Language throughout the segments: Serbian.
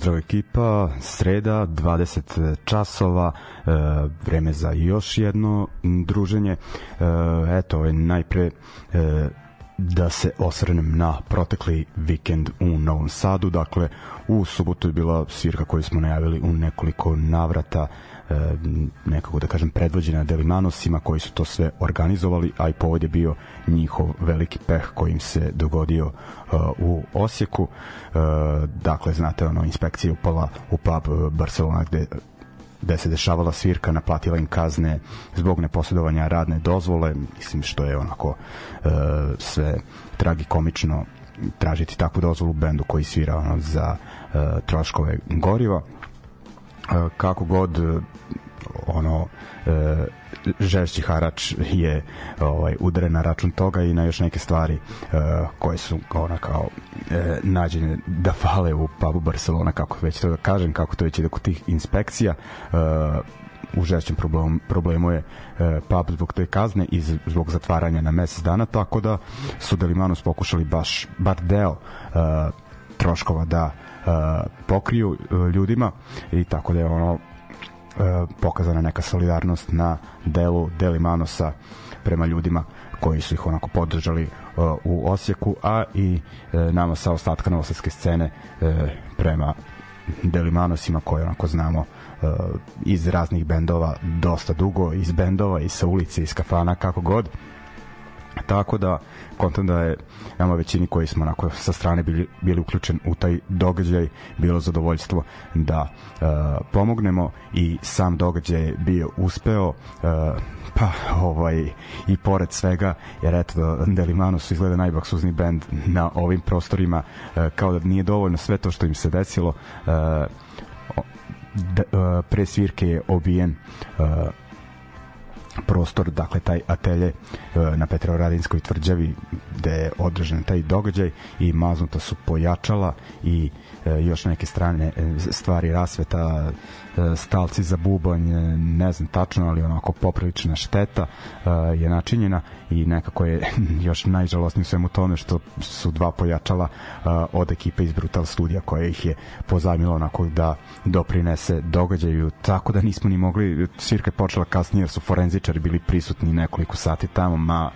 Pozdrav ekipa, sreda, 20 časova, e, vreme za još jedno druženje. E, eto, najpre e, da se osvrnem na protekli vikend u Novom Sadu. Dakle, u subotu je bila svirka koju smo najavili u nekoliko navrata e, nekako da kažem predvođena Delimanosima koji su to sve organizovali, a i povod je bio njihov veliki peh koji im se dogodio uh, u Osijeku. Uh, dakle, znate, ono, inspekcija upala u pub Barcelona gde gde se dešavala svirka, naplatila im kazne zbog neposjedovanja radne dozvole, mislim što je onako uh, sve tragikomično tražiti takvu dozvolu bendu koji svira ono, za uh, troškove goriva. Kako god uh, ono e, žešći harač je ovaj udaren na račun toga i na još neke stvari e, koje su ona kao e, nađene da fale u pubu Barcelona kako već to da kažem kako to već ide kod tih inspekcija. E, u žešćem problemu, problemu je e, pub zbog te kazne i zbog zatvaranja na mesec dana, tako da su Delimanos pokušali baš bar deo e, troškova da e, pokriju e, ljudima i tako da je ono E, pokazana neka solidarnost na delu Delimanosa prema ljudima koji su ih onako podržali uh, u Osijeku, a i uh, nama sa ostatka novosadske scene uh, prema Delimanosima koje onako znamo uh, iz raznih bendova dosta dugo, iz bendova, iz sa ulice, iz kafana, kako god. Tako da kontam da je nama većini koji smo onako sa strane bili, bili uključen u taj događaj bilo zadovoljstvo da uh, pomognemo i sam događaj je bio uspeo uh, pa ovaj i pored svega jer eto da su izgleda najbaksuzni bend na ovim prostorima uh, kao da nije dovoljno sve to što im se desilo uh, da, uh, pre svirke je obijen uh, prostor, dakle taj atelje e, na Petrovaradinskoj tvrđavi gde je održan taj događaj i maznuta su pojačala i još neke strane e, stvari rasveta stalci za bubanj ne znam tačno ali onako poprilična šteta je načinjena i nekako je još najžalostnije svemu tome što su dva pojačala od ekipe iz Brutal studija koja ih je pozajmila onako da doprinese događaju. Tako da nismo ni mogli svirka je počela kasnije jer su forenzičari bili prisutni nekoliko sati tamo ma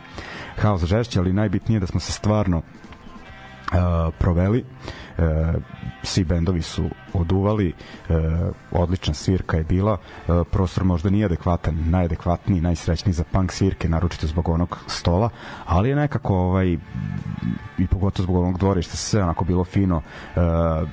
haos žešće ali najbitnije da smo se stvarno uh, proveli. uh, svi bendovi su oduvali uh, odlična svirka je bila. Uh, prostor možda nije adekvatan najadekvatniji, najsrećniji za punk svirke naročito zbog onog stola ali je nekako ovaj i pogotovo zbog onog dvorišta sve onako bilo fino uh,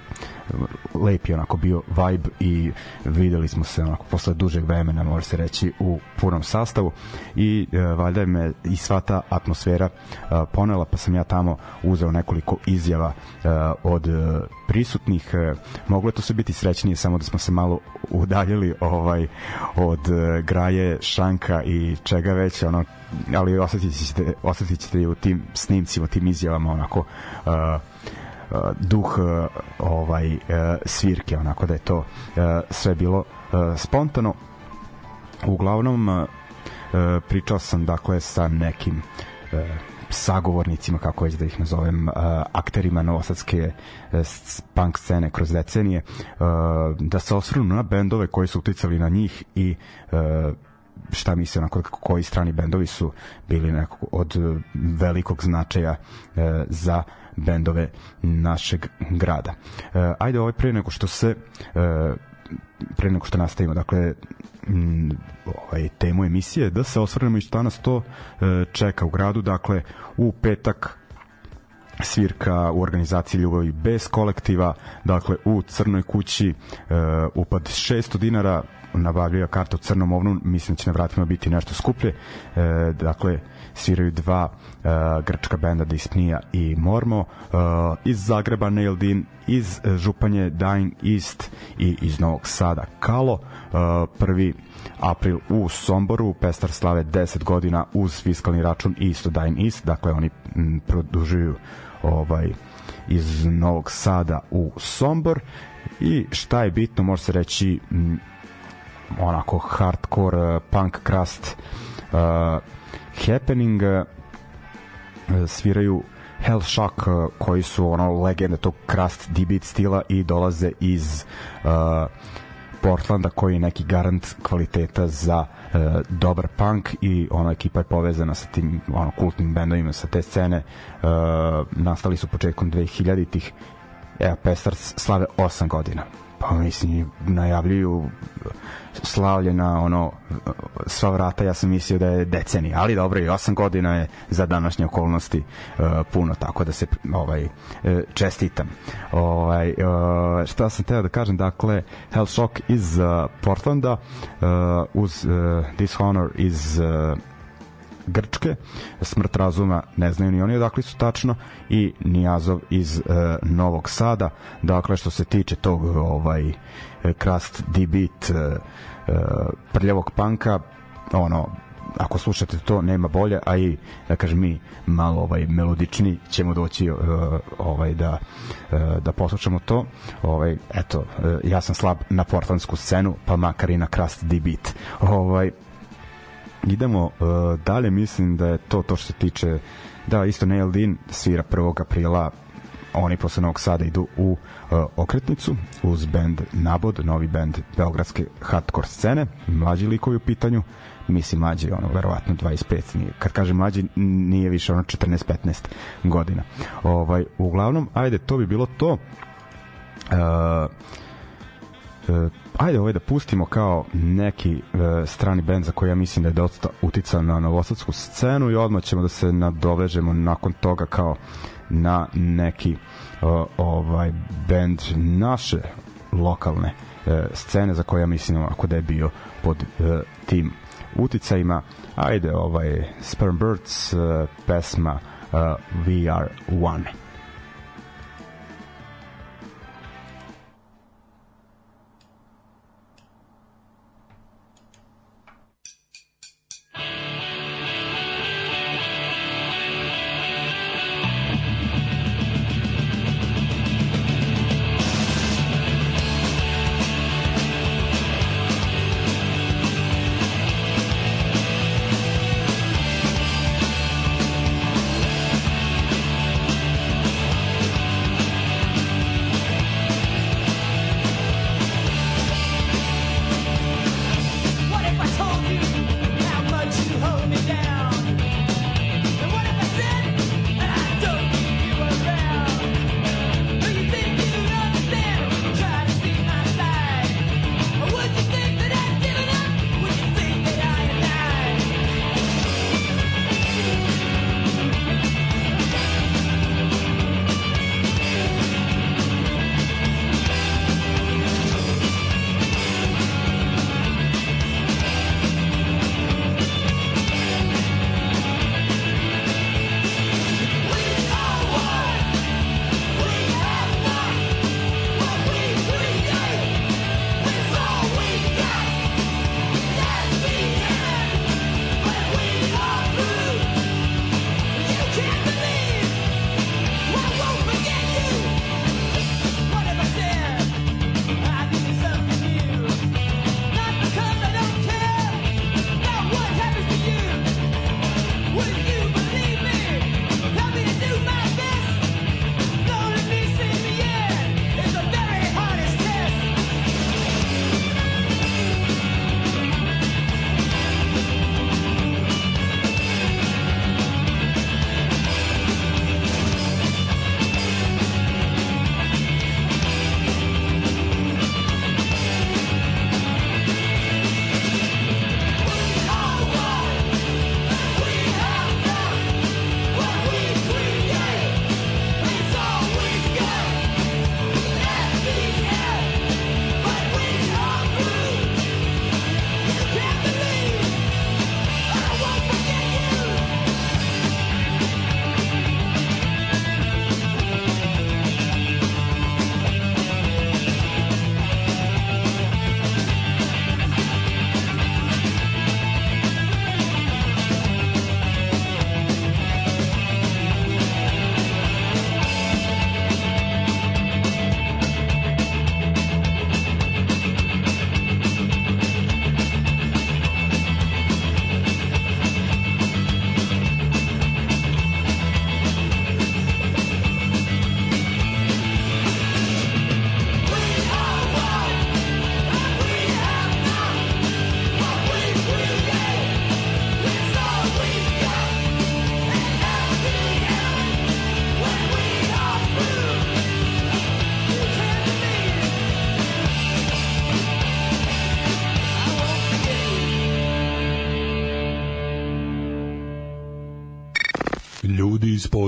lep je onako bio vibe i videli smo se onako posle dužeg vremena može se reći u punom sastavu. I e, valjda me i sva ta atmosfera e, ponela pa sam ja tamo uzeo nekoliko izjava e, od e, prisutnih e, moglo to se biti srećnije samo da smo se malo udaljili ovaj od e, graje šanka i čega već ono ali osetit ćete, osetit ćete u tim snimcima, tim izjavama onako uh, duh ovaj svirke onako da je to sve bilo spontano. Uglavnom pričao sam dakle sa nekim sagovornicima, kako već da ih nazovem, uh, akterima novosadske uh, punk scene kroz decenije, uh, da se osvrnu na bendove koji su uticali na njih i šta misle onako koji strani bendovi su bili nekako od velikog značaja e, za bendove našeg grada. E, ajde ovaj pre nego što se pre nego što nastavimo dakle m, ovaj temu emisije da se osvrnemo i šta nas to e, čeka u gradu dakle u petak svirka u organizaciji Ljubavi bez kolektiva, dakle u Crnoj kući e, upad 600 dinara, nabavljaju kartu crnom ovnu, mislim da će na vratima biti nešto skuplje. E, dakle, sviraju dva e, grčka benda Dispnija i Mormo, e, iz Zagreba Nailed iz Županje Dying East i iz Novog Sada Kalo. E, prvi april u Somboru, Pestar slave 10 godina uz fiskalni račun i isto Dying East, dakle oni m, produžuju ovaj iz Novog Sada u Sombor i šta je bitno može se reći m, onako hardcore uh, punk crust uh, happening uh, sviraju Hell Shock uh, koji su ono legende tog crust D-beat stila i dolaze iz uh, Portlanda koji je neki garant kvaliteta za uh, dobar punk i ona ekipa je povezana sa tim ono kultnim bendovima sa te scene. Uh, nastali su početkom 2000-ih evo Pestars slave 8 godina pa mislim najavljuju slavlje na ono sva vrata ja sam mislio da je decenija ali dobro i 8 godina je za današnje okolnosti uh, puno tako da se ovaj uh, čestitam. Ovaj uh, šta sam teo da kažem dakle Hellshock iz uh, Portlanda uh, uz uh, Dishonor iz uh, Grčke, Smrt razuma ne znaju ni oni odakle su tačno i Nijazov iz e, Novog Sada. Dakle što se tiče tog ovaj Krast D-beat e, e, prljavog panka, ono ako slušate to nema bolje, a i da kažem mi malo ovaj melodični ćemo doći uh, ovaj da uh, da poslušamo to. Ovaj eto uh, ja sam slab na portlandsku scenu, pa makar i na Krast D-beat. Ovaj idemo uh, dalje, mislim da je to to što se tiče da isto Nailed In svira 1. aprila oni posle Novog Sada idu u uh, okretnicu uz band Nabod, novi band beogradske hardcore scene, mlađi likovi u pitanju, mislim mlađi, ono, verovatno 25, nije, kad kažem mlađi, nije više ono 14-15 godina. Ovaj, uglavnom, ajde, to bi bilo to. Uh, ajde ovaj da pustimo kao neki e, strani bend za koji ja mislim da je dosta uticao na novosadsku scenu i odmah ćemo da se nadovežemo nakon toga kao na neki o, ovaj bend naše lokalne e, scene za koje ja mislim ako da je bio pod e, tim uticajima. Ajde ovaj Sperm Birds e, pesma e, We Are One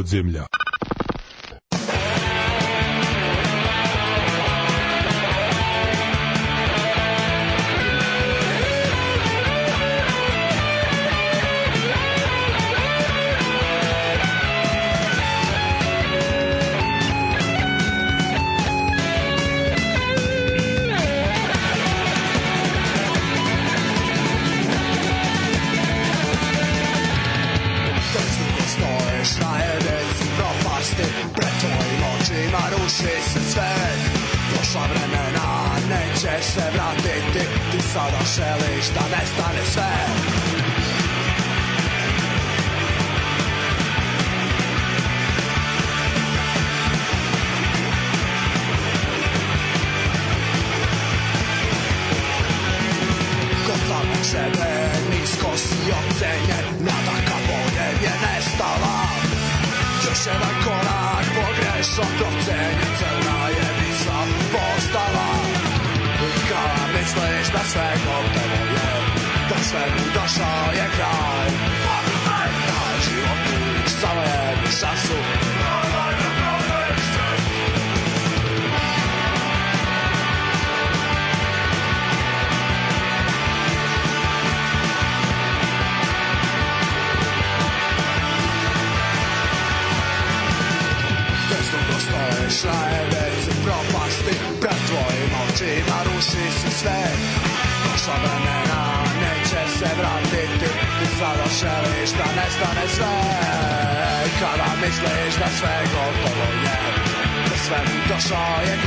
земля.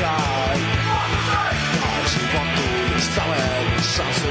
dál. Životu stále šansu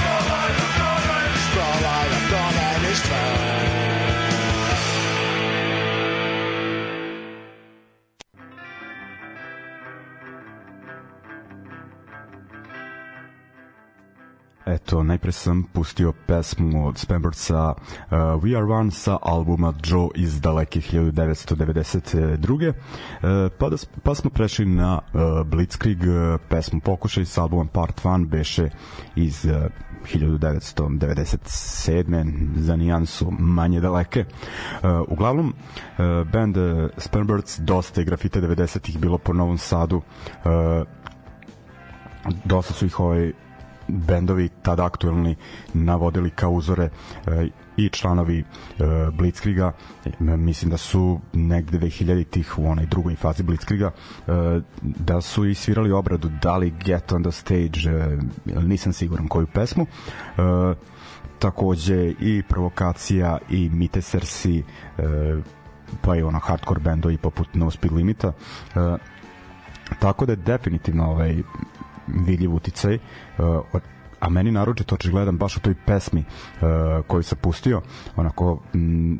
Eto, najpre sam pustio pesmu od Spambertsa uh, We Are One sa albuma Joe iz daleke 1992. Uh, pa, da, pa smo prešli na uh, Blitzkrieg uh, pesmu Pokušaj sa albumom Part 1 beše iz uh, 1997. za nijansu manje daleke. Uh, uglavnom, uh, band uh, Spambirds dosta je grafite 90-ih bilo po Novom Sadu. Uh, dosta su ih ovaj bendovi tada aktuelni navodili kao uzore e, i članovi e, Blitzkriga. Mislim da su negde 2000 tih u onoj drugoj fazi Blitzkriga e, da su i svirali obradu da li Get on the Stage nisam siguran koju pesmu. Takođe i provokacija i Mitesersi pa i ono hardcore bendovi poput No Speed Limita. Tako da je definitivno ovaj vidljiv uticaj uh, a meni naročito očigledan baš u toj pesmi uh, koju sam pustio onako mm,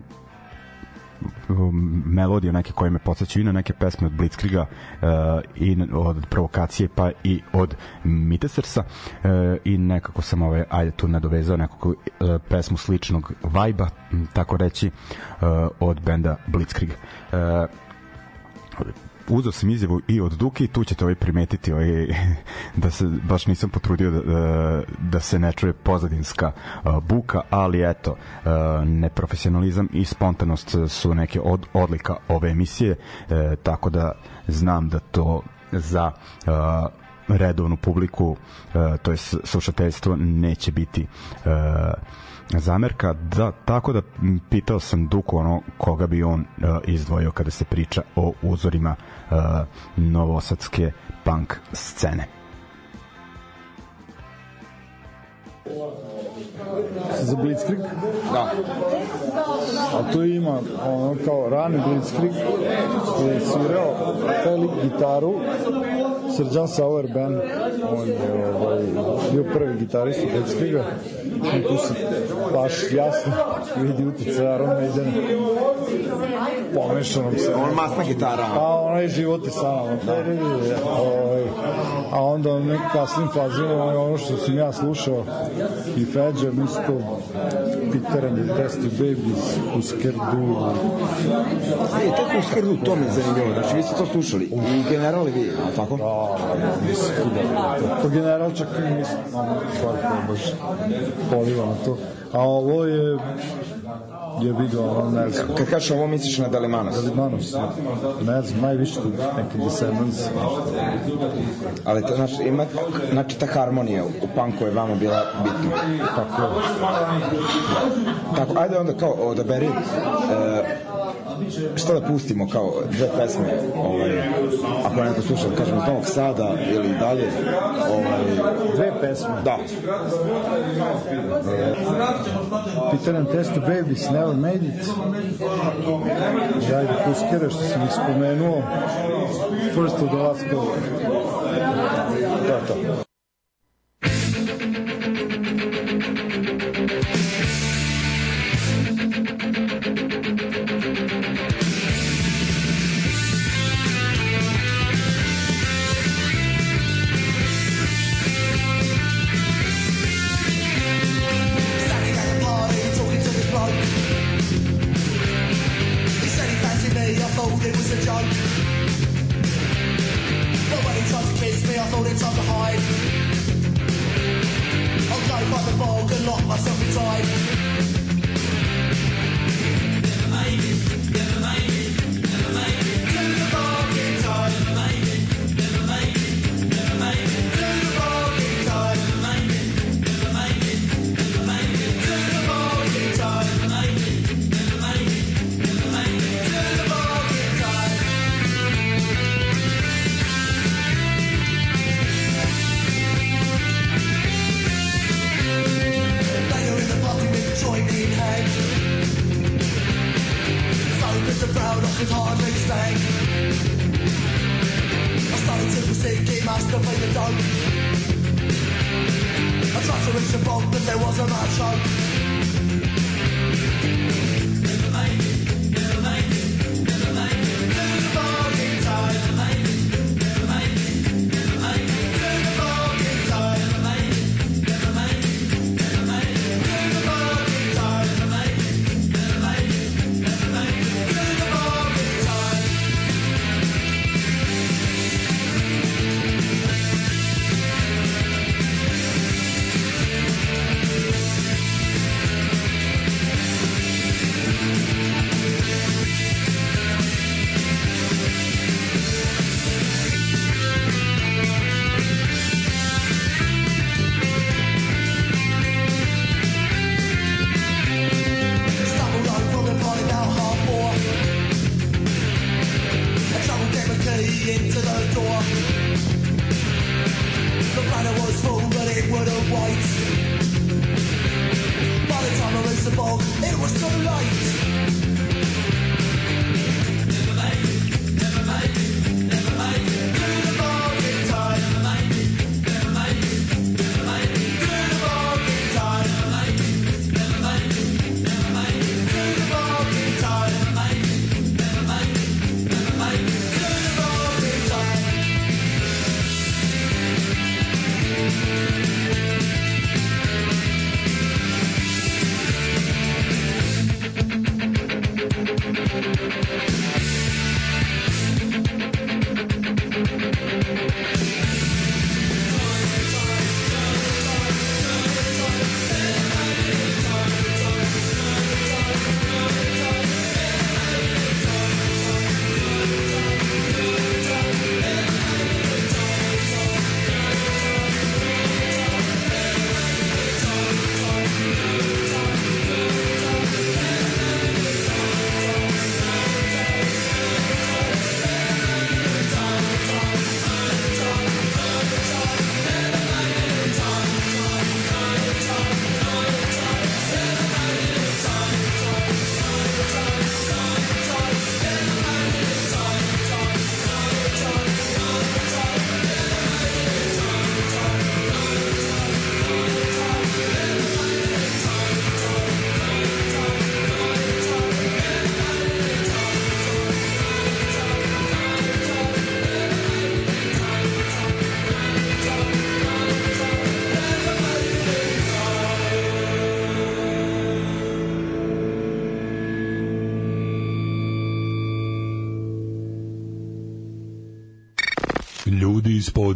melodije neke koje me podsjećaju i na neke pesme od Blitzkriga uh, i od provokacije pa i od Mitesersa uh, i nekako sam ovaj, ajde tu nadovezao nekako uh, pesmu sličnog vajba tako reći uh, od benda Blitzkrieg. Uh, uzeo sam izjavu i od Duki, tu ćete ovaj primetiti ovaj, da se baš nisam potrudio da, da, da se ne čuje pozadinska buka, ali eto, neprofesionalizam i spontanost su neke od, odlika ove emisije, uh, tako da znam da to za redovnu publiku, uh, to je slušateljstvo, neće biti uh, zamerka da tako da pitao sam Duku ono koga bi on uh, izdvojio kada se priča o uzorima uh, novosadske punk scene za Blitzkrieg. Da. A tu ima ono kao rani Blitzkrieg koji je svirao Felix gitaru Srđan Sauer Band on je ovaj, bio prvi gitarista Blitzkriega i tu se baš jasno vidi utjecaj Iron Maiden pomešanom se On masna gitara. a onaj život je samo ovaj, a onda u nekim kasnim fazima ono što sam ja slušao i Feđa mislim to Peter and the Testy Babies Husker Du E, tako u skrdu, to mi je zanimljivo. Znači, vi ste to slušali. I generali vi, a tako? da, mislim da to general čak i mislim stvar koja baš poliva na to a ovo je je vidio ono ne znam Kad kažeš ovo, misliš na Dalimanos. Limanos, ne znam, najviše tu neki Descendants. Ali to, znači, ima, znači, ta harmonija u punku je vama bila bitna. Tako je. Tako, ajde onda kao odaberi e, šta da pustimo kao dve pesme ovaj, ako neko sluša da kažem iz Novog Sada ili dalje ovaj, Dve pesme. da Test the Babies, Never It. I ajde Huskere, što sam spomenuo. First of the Last Go. To je to.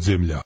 Ljudi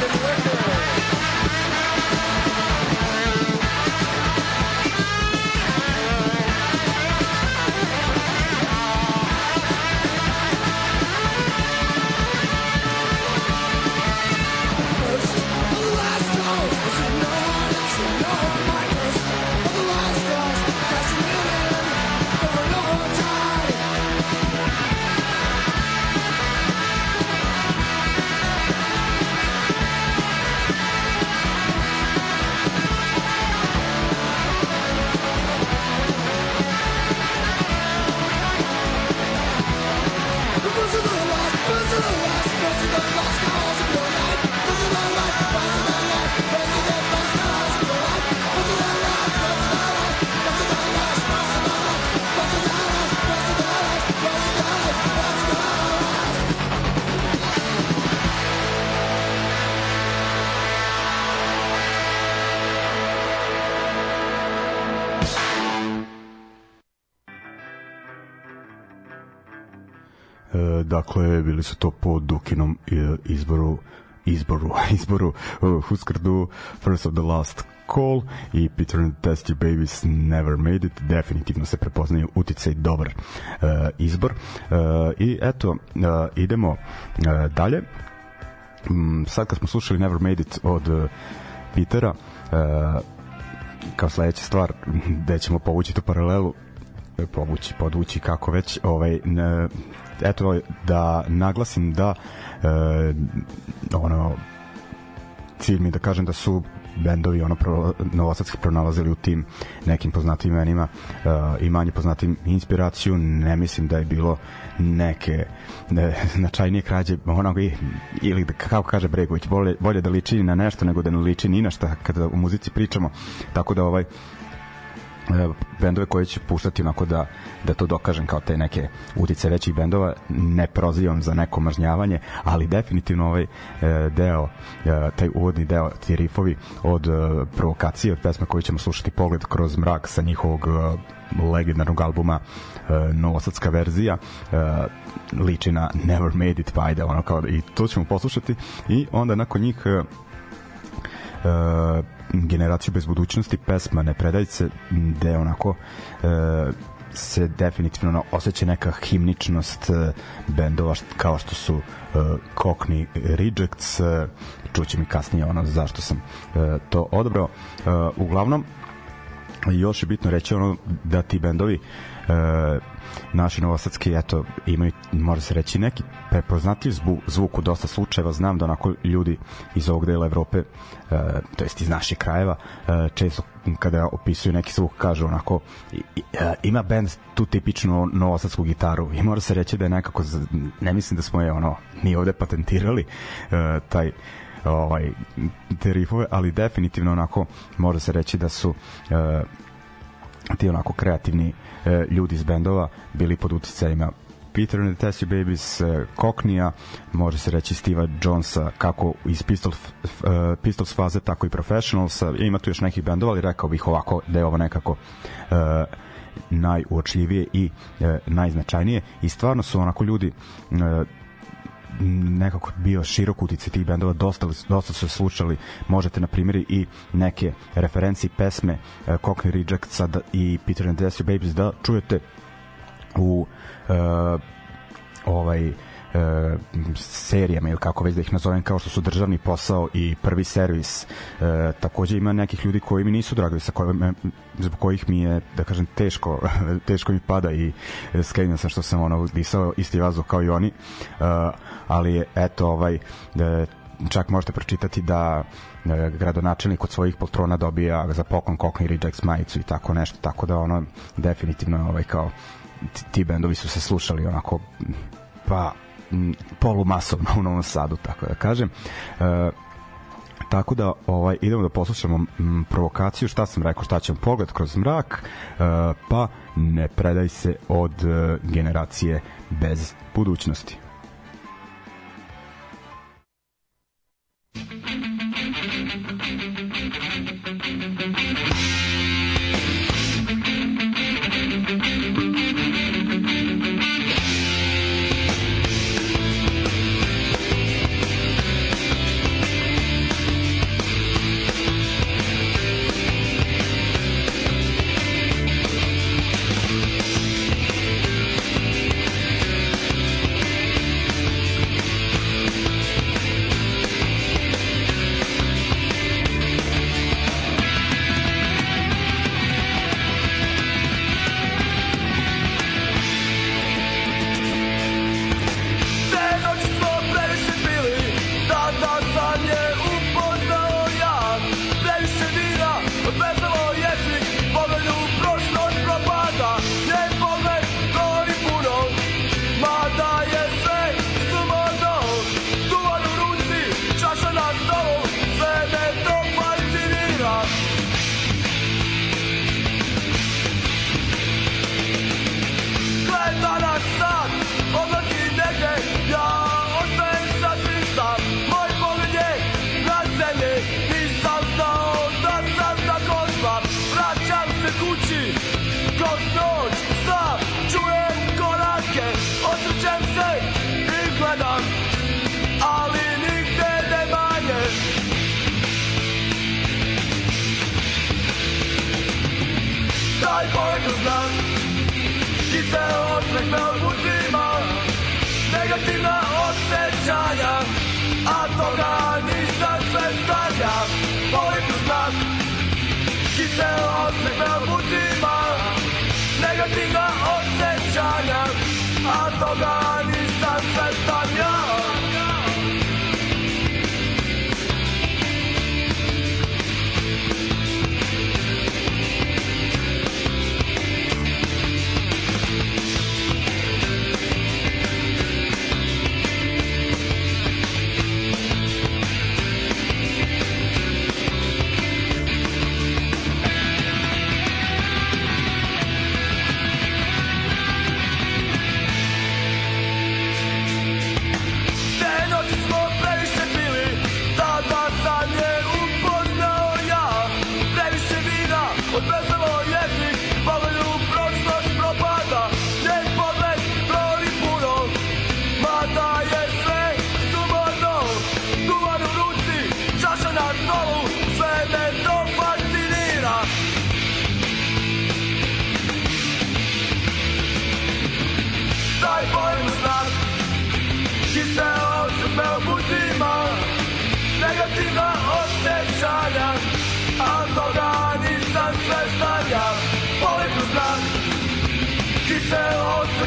Thank you. Izboru, izboru uh, First of the Last Call i Peter and the Testy Babies Never Made It. Definitivno se prepoznaju uticaj dobar uh, izbor. Uh, i eto uh, idemo uh, dalje. Mm, sad kad smo slušali Never Made It od uh, Petera uh, kao sledeća stvar gde ćemo povući tu paralelu e, povući, podvući kako već ovaj ne, eto da naglasim da e, ono cilj mi da kažem da su bendovi ono pro, novosadski pronalazili u tim nekim poznatim imenima uh, i manje poznatim inspiraciju. Ne mislim da je bilo neke ne, značajnije krađe onoga i- ili da, kako kaže Bregović bolje, bolje da liči na nešto nego da ne liči ni na šta kada u muzici pričamo. Tako da ovaj bendove koje će puštati onako da, da to dokažem kao te neke utice većih bendova ne prozivam za neko mažnjavanje ali definitivno ovaj e, deo e, taj uvodni deo ti rifovi od e, provokacije od pesme koju ćemo slušati pogled kroz mrak sa njihovog e, legendarnog albuma e, novosadska verzija e, liči na Never Made It pa ajde ono kao i to ćemo poslušati i onda nakon njih e, e, generaciju bez budućnosti pesma ne predaj se gde onako e, se definitivno osjeća neka himničnost e, bendova kao što su e, Cockney Rejects e, čuće mi kasnije ono zašto sam e, to odabrao. E, uglavnom još je bitno reći ono da ti bendovi naši novosadski eto imaju može se reći neki prepoznatljiv zvu, zvuk u dosta slučajeva. Znam da onako ljudi iz ovog dela Evrope e, to jest iz naših krajeva e, često kada opisuju neki zvuk kažu onako i, i, e, ima bend tu tipičnu novosadsku gitaru i mora se reći da je nekako ne mislim da smo je ono ni ovde patentirali e, taj ovaj, te rifove, ali definitivno onako može se reći da su e, ti onako kreativni e, ljudi iz bendova bili pod uticajima Peter and the Tessie Babies, e, Cockneya, može se reći Steva Jonesa, kako iz Pistols, f, e, Pistols faze, tako i Professionalsa. Ima tu još nekih bendova, ali rekao bih ovako da je ovo nekako e, najuočljivije i e, najznačajnije i stvarno su onako ljudi e, nekako bio širok utice tih bendova, dosta, dosta su se slušali, možete na primjer i neke referencije pesme uh, Cockney Rejectsa i Peter and the Babies da čujete u uh, ovaj e, serijama ili kako već da ih nazovem kao što su državni posao i prvi servis. E, takođe ima nekih ljudi koji mi nisu dragi sa kojima zbog kojih mi je da kažem teško teško mi pada i skrenuo sam što sam ono disao isti vazduh kao i oni. E, ali eto ovaj e, čak možete pročitati da e, gradonačelnik od svojih poltrona dobija za poklon Cockney Rejects majicu i tako nešto, tako da ono definitivno ovaj kao ti bendovi su se slušali onako pa polumasovno u Novom Sadu, tako da kažem. E, tako da ovaj idemo da poslušamo m, provokaciju šta sam rekao šta ćemo pogled kroz mrak e, pa ne predaj se od e, generacije bez budućnosti Pogled znam, ti se osmeh me uzima Negativna osjećanja A toga nisam svestan ja Volim znam Ti se osmeh me uzima Negativna osjećanja A toga nisam svestan ja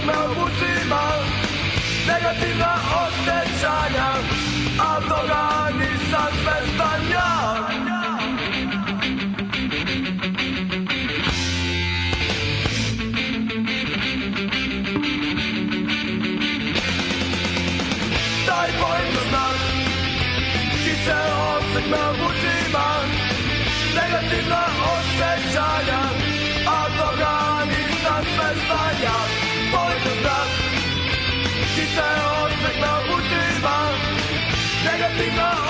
osobe obuzima Negativna osjećanja A toga nisam svestan ja Daj bojem znak Ti se uzimam Negativna osjećanja A toga nisam svestan ja Poletno znam Ti se osmehna uzima Negativna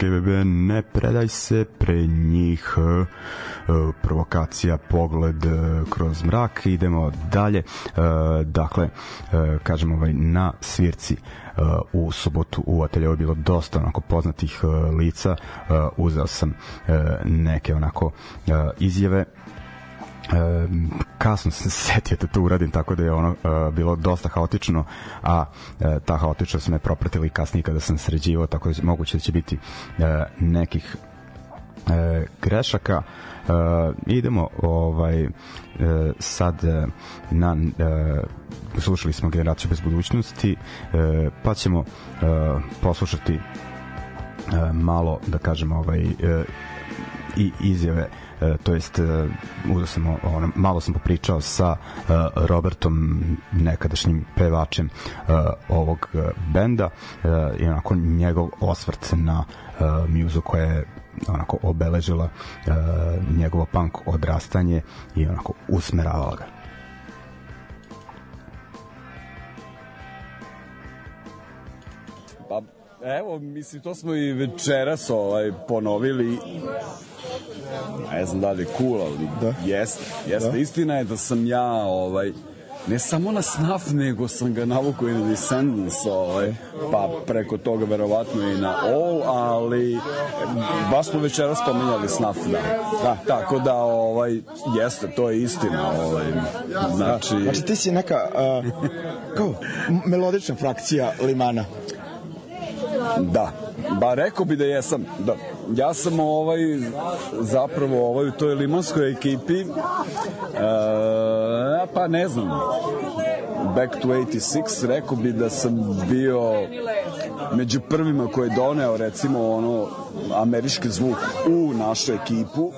GBB, ne predaj se, pre njih. E, provokacija, pogled e, kroz mrak, idemo dalje, e, dakle, e, kažem ovaj, na svirci u subotu u ateljevu je bilo dosta onako poznatih lica, uzeo sam neke onako izjave, kasno se setio da to uradim tako da je ono e, bilo dosta haotično a e, ta haotičnost me propratila i kasnije kada sam sređivao tako da moguće da će biti e, nekih e, grešaka. E, idemo ovaj e, sad e, na e, slušali smo generaciju bez budućnosti e, pa ćemo e, poslušati e, malo da kažem ovaj e, i izjave to jest e, uzeo sam ono, malo sam popričao sa e, Robertom nekadašnjim pevačem e, ovog e, benda e, i onako njegov osvrt na e, muzu koja je onako obeležila e, njegovo punk odrastanje i onako usmeravala ga evo, mislim, to smo i večeras ovaj, ponovili. Ne znam da li je cool, ali da. jeste. jeste. Da. Istina je da sam ja ovaj, ne samo na snaf, nego sam ga navukao i na Descendants, ovaj, pa preko toga verovatno i na All, ali baš smo večera spominjali snaf, da. da. Tako da, ovaj, jeste, to je istina. Ovaj, znači, Znači ti si neka uh, kao melodična frakcija Limana. Da, ba rekao bi da jesam. Da. Ja sam ovaj zapravo ovaj u toj limanskoj ekipi e, pa ne znam Back to 86, rekao bi da sam bio među prvima koji je doneo recimo ono američki zvuk u našu ekipu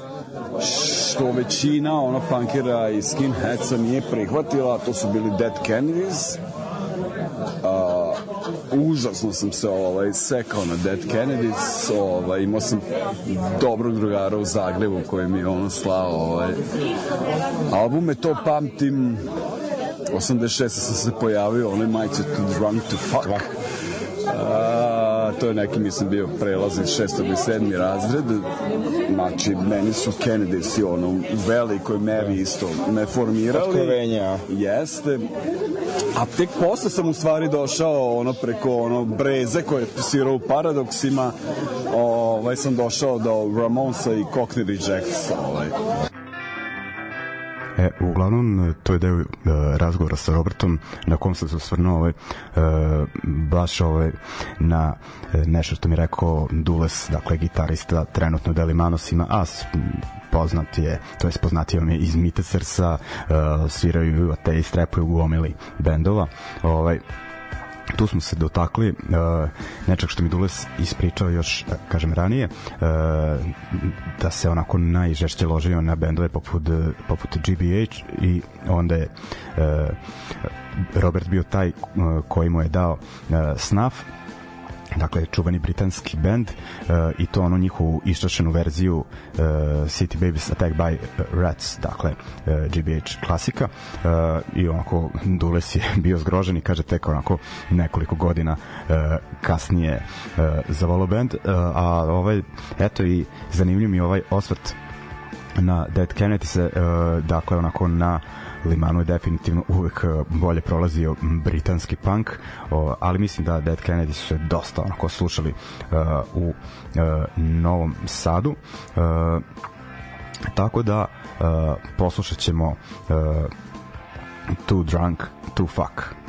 što većina ono punkera i skinheadsa nije prihvatila, to su bili Dead Kennedys. Užasno sam se ovaj sekao na Dead Kennedys, ovaj imao sam dobrog drugara u Zagrebu koji mi je ono slao ovaj albume to pamtim 86. sam se pojavio onoj majice Too Drunk to Fuck A, to je neki, mislim, bio prelazni šestog i sedmi razred. Znači, meni su Kennedys ono, u velikoj meri isto me formirali. Otkrovenja. Jeste. A tek posle sam u stvari došao ono preko ono Breze koje je svirao u Paradoksima. Ovaj sam došao do Ramonsa i Cockney Rejects. Ovaj. E, uglavnom, to je deo e, razgovora sa Robertom, na kom sam se osvrnuo ovaj, e, baš ovaj, na e, nešto što mi rekao Dules, dakle, gitarista trenutno Deli Manosima, a poznat je, to je poznatio mi iz Mitesersa, e, sviraju ateist, repuju gomili bendova. Ovaj, tu smo se dotakli uh, nečeg što mi Dules ispričao još, da kažem, ranije, uh, da se onako najžešće ložio na bendove poput, poput GBH i onda je uh, Robert bio taj uh, koji mu je dao uh, Snuff, dakle čuveni britanski bend uh, i to onu njihovu iščašenu verziju uh, City Babies Attack by Rats dakle uh, GBH klasika. Uh, i onako Dules je bio zgrožen i kaže tek onako nekoliko godina uh, kasnije uh, zavolo bend uh, a ovaj eto i zanimljiv mi ovaj osvrt na Dead Kennedy se uh, dakle onako na Limanu je definitivno uvek uh, bolje prolazio britanski punk, ali mislim da Dead Kennedy su se dosta onako slušali uh, u uh, Novom Sadu. Uh, tako da uh, poslušat ćemo uh, Too Drunk to Fuck.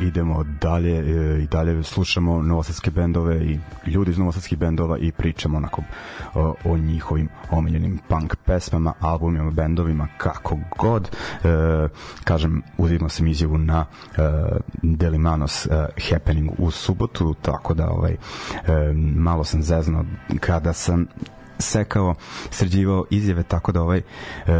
Idemo dalje e, i dalje slušamo novosadske bendove i ljudi iz novosadskih bendova i pričamo onako o, o njihovim omiljenim punk pesmama, albumima, bendovima, kako god. E, kažem, uzimao sam izjavu na e, Delimanos e, Happening u subotu, tako da ovaj, e, malo sam zezno kada sam sekao, sređivao izjave, tako da ovaj e,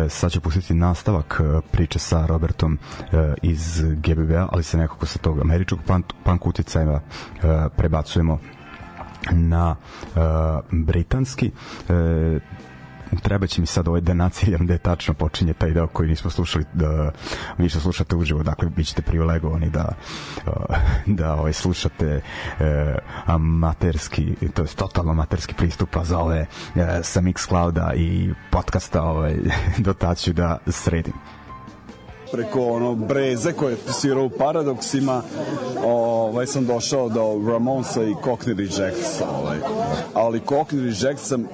sad ću pustiti nastavak e, priče sa Robertom e, iz GBB-a, ali se nekako sa tog američkog punk, uticaja e, prebacujemo na e, britanski. E, treba će mi sad ovaj da naciljam da je tačno počinje taj deo koji nismo slušali da vi što slušate uživo dakle bit ćete privilegovani da da ovaj slušate eh, amaterski to je totalno amaterski pristup za ove eh, sa Mixclouda i podcasta ovaj, dotaću da sredim preko ono breze koje je svirao u Paradoksima ovaj, sam došao do Ramonsa i Cockney Rejects ovaj. ali Cockney Rejects sam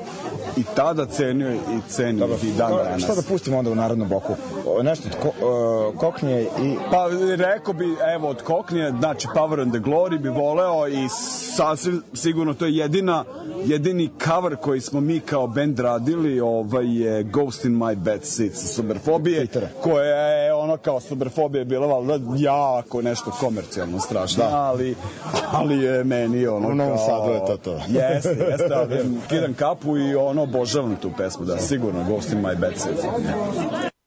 i tada cenio i cenim Dobro, i dan danas. Šta da pustimo onda u narodnom boku? Nešto od ko, uh, Koknije i... Pa rekao bi, evo, od Koknije, znači Power and the Glory bi voleo i sasvim sigurno to je jedina, jedini cover koji smo mi kao band radili, ovaj je Ghost in my bed seat sa Superfobije, koja je ono kao Superfobije bila valjda jako nešto komercijalno strašno, da. ali, ali je meni ono U Novom Sadu je to to. Jeste, jeste, ali kidam kapu i ono obožavam tu pesmu, da, sigurno, Ghost in my bed seat.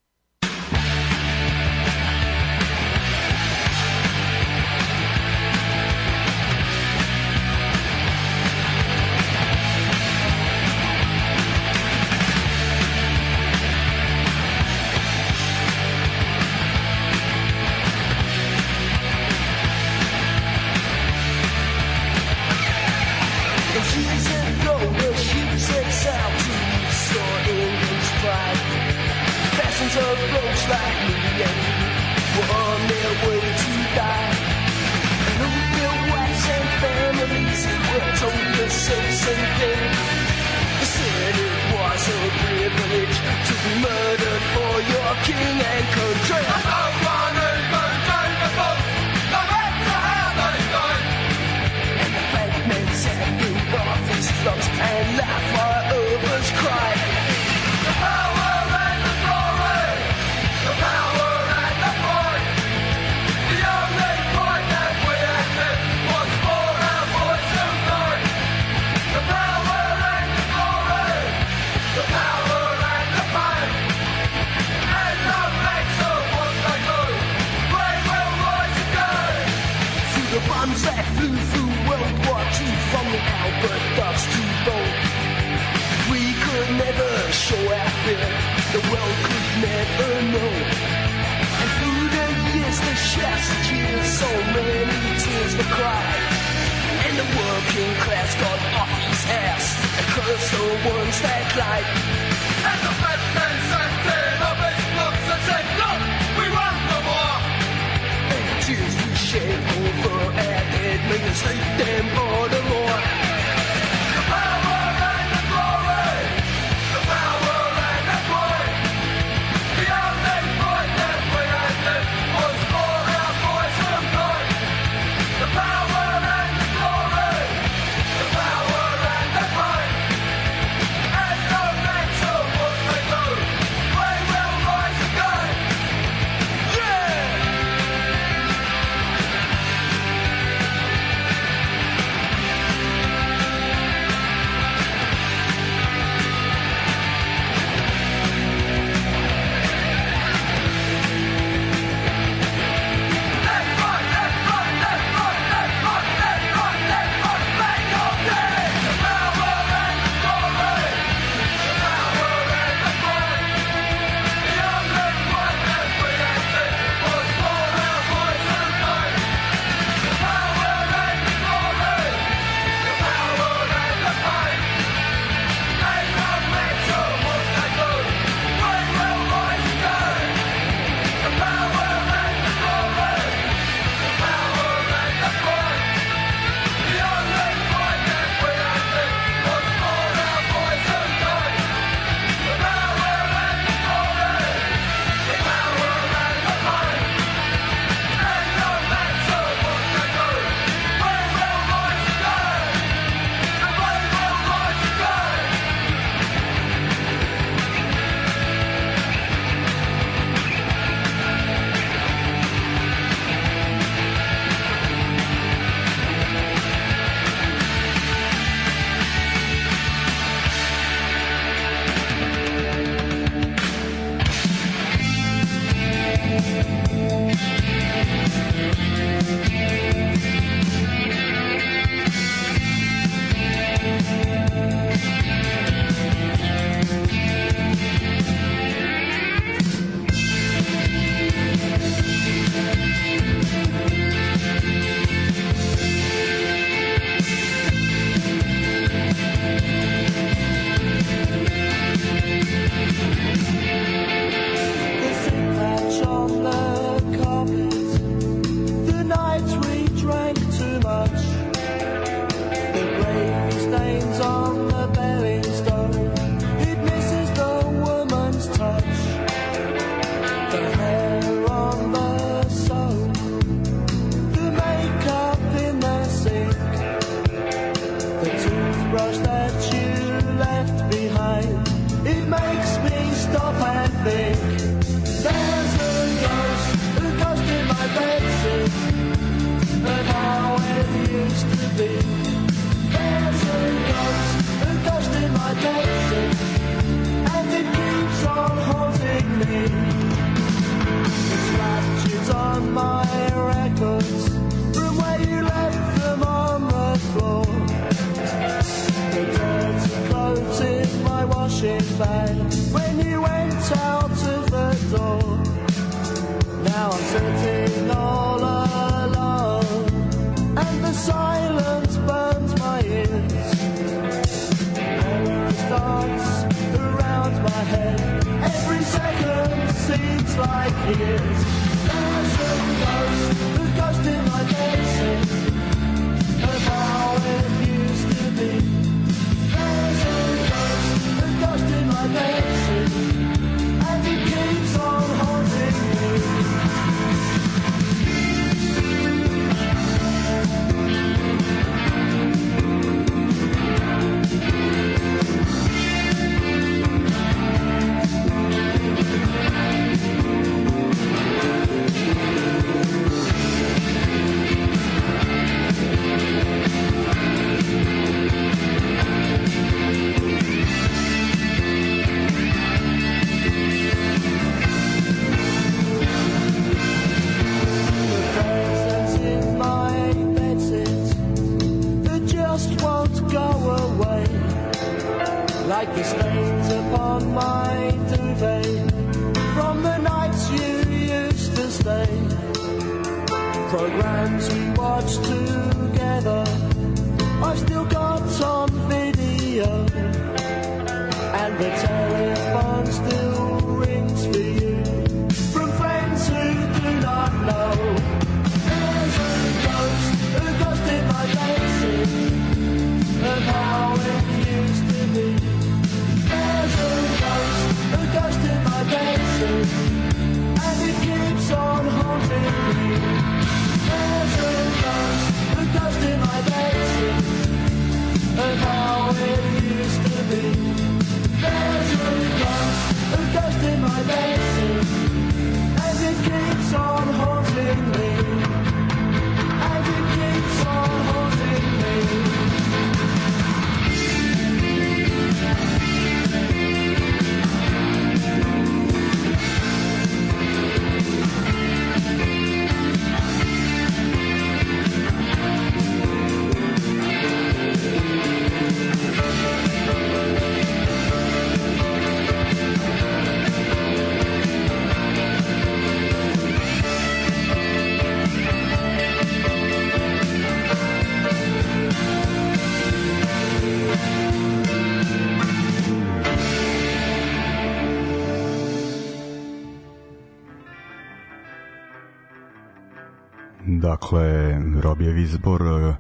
izbor uh,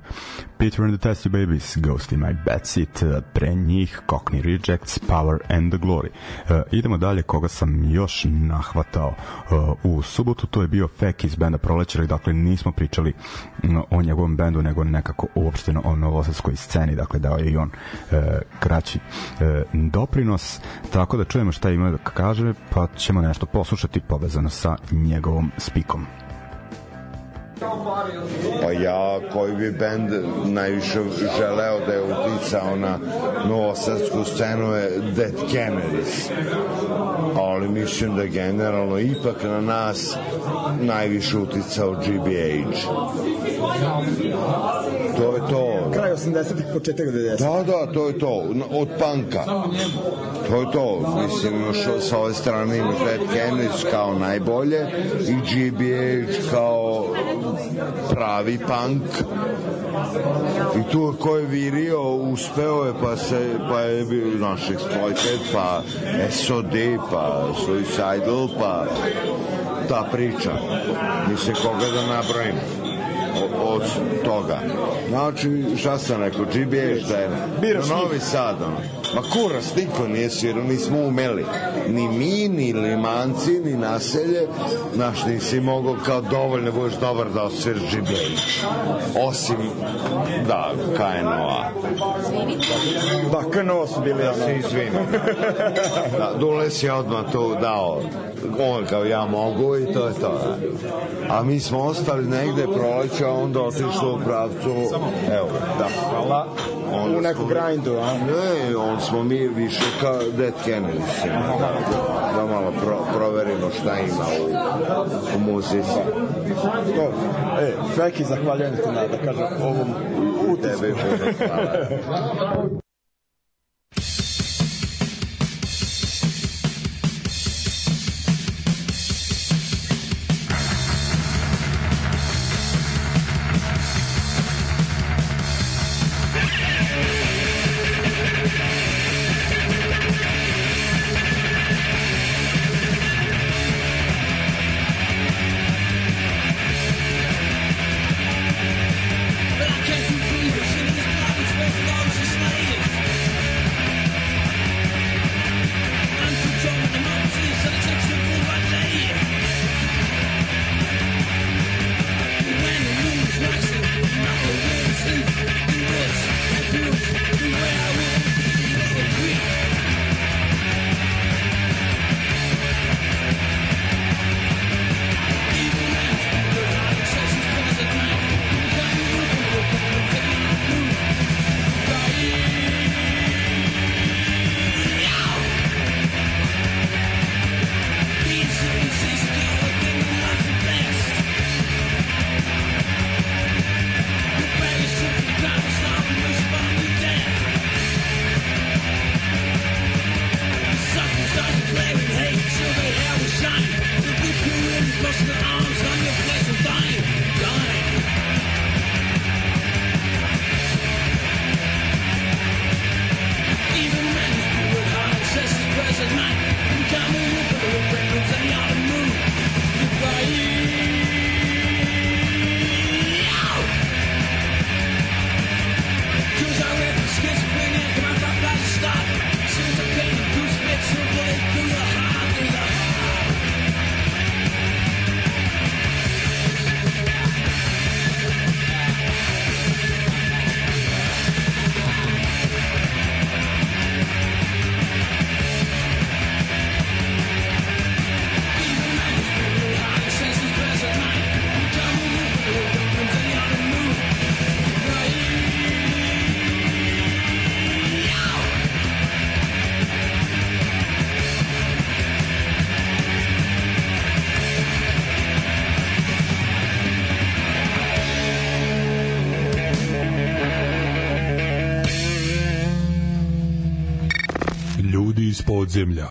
Peter and the Testy Babies, Ghost in My Bad Seat, uh, pre njih Cockney Rejects, Power and the Glory. Uh, idemo dalje, koga sam još nahvatao uh, u subotu, to je bio Fek iz benda Prolećari, dakle nismo pričali mm, o njegovom bendu, nego nekako uopšteno o novosadskoj sceni, dakle dao je i on uh, kraći uh, doprinos, tako da čujemo šta ima da kaže, pa ćemo nešto poslušati povezano sa njegovom spikom. Pa ja, koji bi bend najviše želeo da je uticao na novosadsku scenu je Dead Kennedys. Ali mislim da generalno ipak na nas najviše uticao GBH. To je to. Kraj 80-ih, početak 90-ih. Da, da, to je to. Od panka. To je to. Mislim, imaš sa ove strane imaš Dead Kennedys kao najbolje i GBH kao pravi punk. I tu ko je virio, uspeo je, pa se, pa je bio, znaš, Exploited, pa SOD, pa Suicidal, pa ta priča. Mislim, koga da nabrojim od toga. Znači, šta sam rekao, GBH da je Biraš na Novi Sad, ono. Ma kurac, niko nije svirao, nismo umeli. Ni mi, ni limanci, ni naselje. Znaš, nisi mogao kao dovoljno budeš dobar da osviraš GBH. Osim, da, KNO-a. Da, KNO su bili ono. Svi, svima. Da, Dules je odmah to dao. On kao ja mogu i to je to. Da. A mi smo ostali negde proleća, onda otišlo u pravcu, evo, da. Hvala. U neku grindu, a? Ne, on smo mi više kao Dead Kennedy. Da, da malo pro, proverimo šta ima u, u muzici. To. E, Feki, zahvaljujem ti na, da kažem, ovom utisku. Tebe iz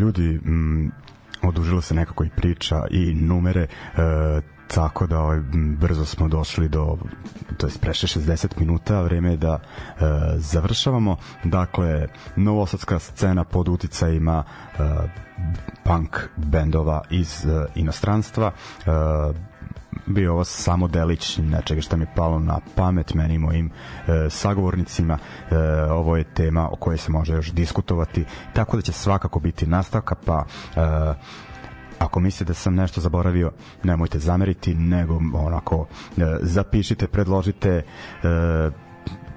ljudi, mm, odužilo se nekako i priča i numere, e, tako da ovaj, m, brzo smo došli do to jest prešli 60 minuta vreme je da e, završavamo. Dakle novosadska scena pod uticajima e, punk bendova iz e, inostranstva. E, bio ovo samo delić nečega što mi je palo na pamet meni i mojim e, sagovornicima. E, ovo je tema o kojoj se može još diskutovati tako da će svakako biti nastavka pa e, ako mislite da sam nešto zaboravio, nemojte zameriti, nego onako e, zapišite, predložite e,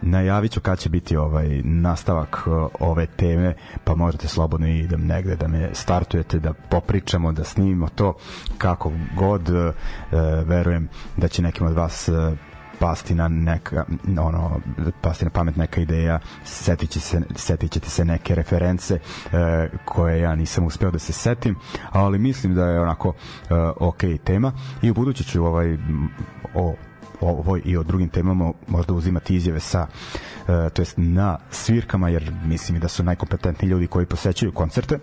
najavit ću kad će biti ovaj nastavak e, ove teme, pa možete slobodno i da negde da me startujete, da popričamo, da snimimo to kako god e, verujem da će nekim od vas e, pasti na neka ono pasti na pamet neka ideja setiće se setićete se neke reference e, koje ja nisam uspeo da se setim ali mislim da je onako e, ok tema i u buduće ću ovaj m, o ovoj i o drugim temama možda uzimati izjave sa e, to jest na svirkama jer mislim da su najkompetentniji ljudi koji posećaju koncerte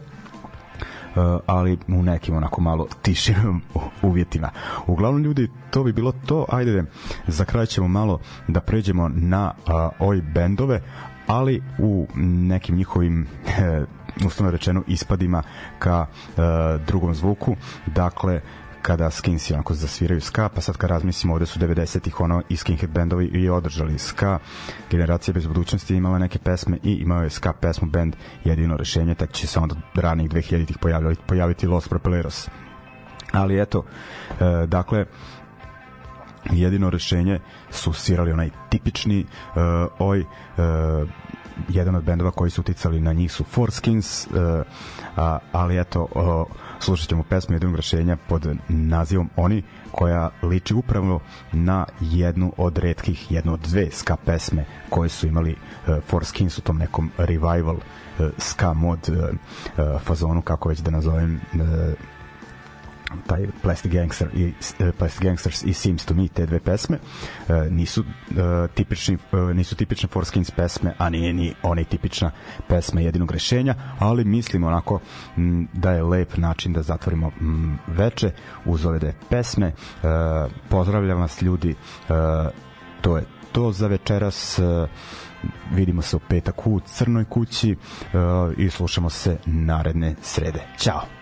Uh, ali u nekim onako malo tišim uvjetima. Uglavnom ljudi, to bi bilo to. Ajde, za kraj ćemo malo da pređemo na uh, oj bendove, ali u nekim njihovim uslovno rečeno ispadima ka uh, drugom zvuku. Dakle, kada Skinsi onako zasviraju ska, pa sad kad razmislimo ovde su 90-ih ono i skinhead bendovi i održali ska, generacija bez budućnosti imala neke pesme i imao je ska pesmu band jedino rešenje, tak će se onda ranih 2000-ih pojaviti, pojaviti Los Propeleros. Ali eto, e, dakle, jedino rešenje su svirali onaj tipični uh, oj uh, jedan od bendova koji su uticali na njih su Forskins uh, a, ali eto uh, slušat ćemo pesmu jedinog rešenja pod nazivom Oni koja liči upravo na jednu od redkih, jednu od dve ska pesme koje su imali uh, Forskins u tom nekom revival uh, ska mod uh, uh, fazonu kako već da nazovem uh, taj Plastic Gangster i uh, Plastic Gangsters i Seems to Me te dve pesme uh, nisu uh, tipični uh, nisu tipične Forskins pesme a nije ni one tipična pesma jedinog rešenja ali mislim onako m, da je lep način da zatvorimo m, veče uz ove dve pesme uh, pozdravljam vas ljudi uh, to je to za večeras uh, vidimo se u petak u Crnoj kući uh, i slušamo se naredne srede. Ćao!